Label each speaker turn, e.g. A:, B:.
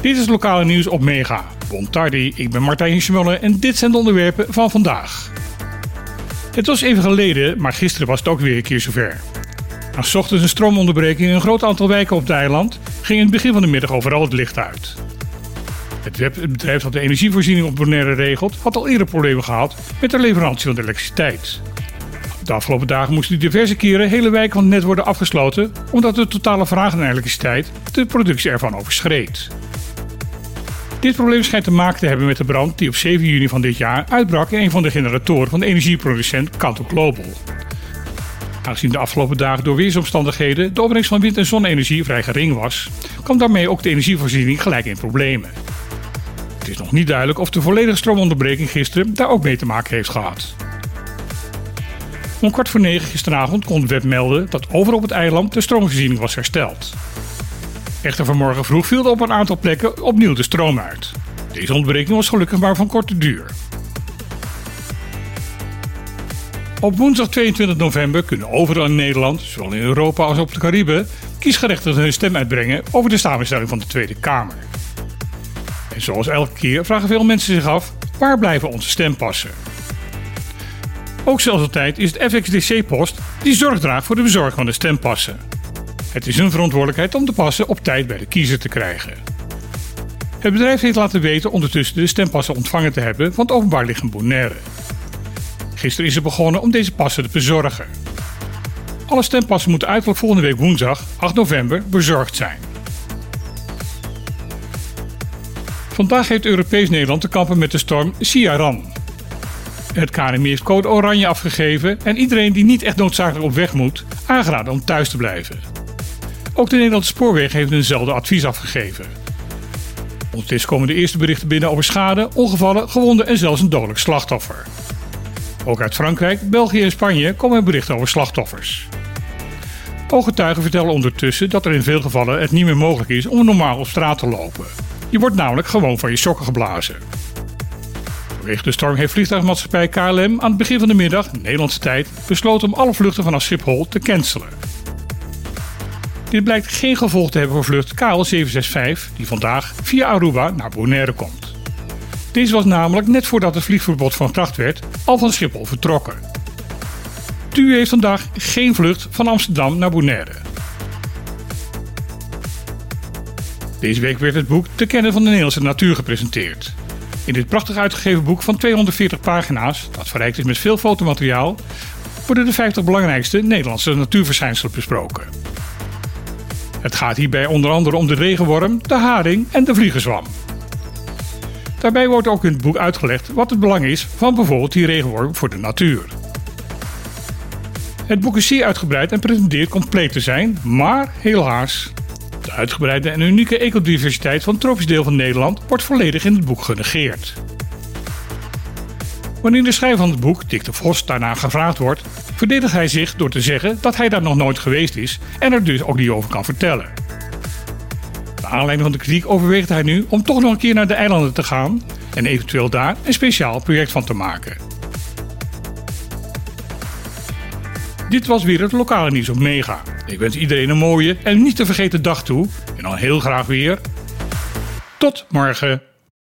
A: Dit is lokale nieuws op Mega. Bon tardi, ik ben Martijn Schmulle en dit zijn de onderwerpen van vandaag. Het was even geleden, maar gisteren was het ook weer een keer zover. Na ochtends een stroomonderbreking in een groot aantal wijken op het eiland ging in het begin van de middag overal het licht uit. Het bedrijf dat de energievoorziening op Bonaire regelt had al eerder problemen gehad met de leverantie van de elektriciteit. De afgelopen dagen moesten diverse keren hele wijken van het net worden afgesloten omdat de totale vraag naar elektriciteit de productie ervan overschreed. Dit probleem schijnt te maken te hebben met de brand die op 7 juni van dit jaar uitbrak in een van de generatoren van de energieproducent Kanto Global. Aangezien de afgelopen dagen door weersomstandigheden de opbrengst van wind- en zonne-energie vrij gering was, kwam daarmee ook de energievoorziening gelijk in problemen. Het is nog niet duidelijk of de volledige stroomonderbreking gisteren daar ook mee te maken heeft gehad. Om kwart voor negen gisteravond kon web melden dat over op het eiland de stroomvoorziening was hersteld. Echter vanmorgen vroeg viel op een aantal plekken opnieuw de stroom uit. Deze ontbreking was gelukkig maar van korte duur. Op woensdag 22 november kunnen overal in Nederland, zowel in Europa als op de Cariben, kiesgerechtigden hun stem uitbrengen over de samenstelling van de Tweede Kamer. En zoals elke keer vragen veel mensen zich af: waar blijven onze stempassen? Ook zelfs tijd is het FXDC-post die zorg draagt voor de bezorging van de stempassen. Het is hun verantwoordelijkheid om de passen op tijd bij de kiezer te krijgen. Het bedrijf heeft laten weten ondertussen de stempassen ontvangen te hebben van het openbaar lichaam Bonaire. Gisteren is er begonnen om deze passen te bezorgen. Alle stempassen moeten uiterlijk volgende week woensdag, 8 november, bezorgd zijn. Vandaag heeft Europees Nederland te kampen met de storm Ciaran. Het KNMI heeft code oranje afgegeven en iedereen die niet echt noodzakelijk op weg moet, aangeraden om thuis te blijven. Ook de Nederlandse spoorwegen heeft eenzelfde advies afgegeven. Ondertussen komen de eerste berichten binnen over schade, ongevallen, gewonden en zelfs een dodelijk slachtoffer. Ook uit Frankrijk, België en Spanje komen er berichten over slachtoffers. Ooggetuigen vertellen ondertussen dat er in veel gevallen het niet meer mogelijk is om normaal op straat te lopen. Je wordt namelijk gewoon van je sokken geblazen. Vanwege de storm heeft vliegtuigmaatschappij KLM aan het begin van de middag, Nederlandse tijd, besloten om alle vluchten vanaf Schiphol te cancelen. Dit blijkt geen gevolg te hebben voor vlucht KL765, die vandaag via Aruba naar Bonaire komt. Deze was namelijk net voordat het vliegverbod van kracht werd al van Schiphol vertrokken. TU heeft vandaag geen vlucht van Amsterdam naar Bonaire. Deze week werd het boek Te kennen van de Nederlandse natuur gepresenteerd. In dit prachtig uitgegeven boek van 240 pagina's, dat verrijkt is met veel fotomateriaal, worden de 50 belangrijkste Nederlandse natuurverschijnselen besproken. Het gaat hierbij onder andere om de regenworm, de haring en de vliegenzwam. Daarbij wordt ook in het boek uitgelegd wat het belang is van bijvoorbeeld die regenworm voor de natuur. Het boek is zeer uitgebreid en pretendeert compleet te zijn, maar helaas. De uitgebreide en unieke ecodiversiteit van het tropisch deel van Nederland wordt volledig in het boek genegeerd. Wanneer de schrijver van het boek, Dick de Vos, daarna gevraagd wordt, verdedigt hij zich door te zeggen dat hij daar nog nooit geweest is en er dus ook niet over kan vertellen. Naar aanleiding van de kritiek overweegt hij nu om toch nog een keer naar de eilanden te gaan en eventueel daar een speciaal project van te maken. Dit was weer het lokale nieuws op Mega. Ik wens iedereen een mooie en niet te vergeten dag toe en dan heel graag weer. Tot morgen.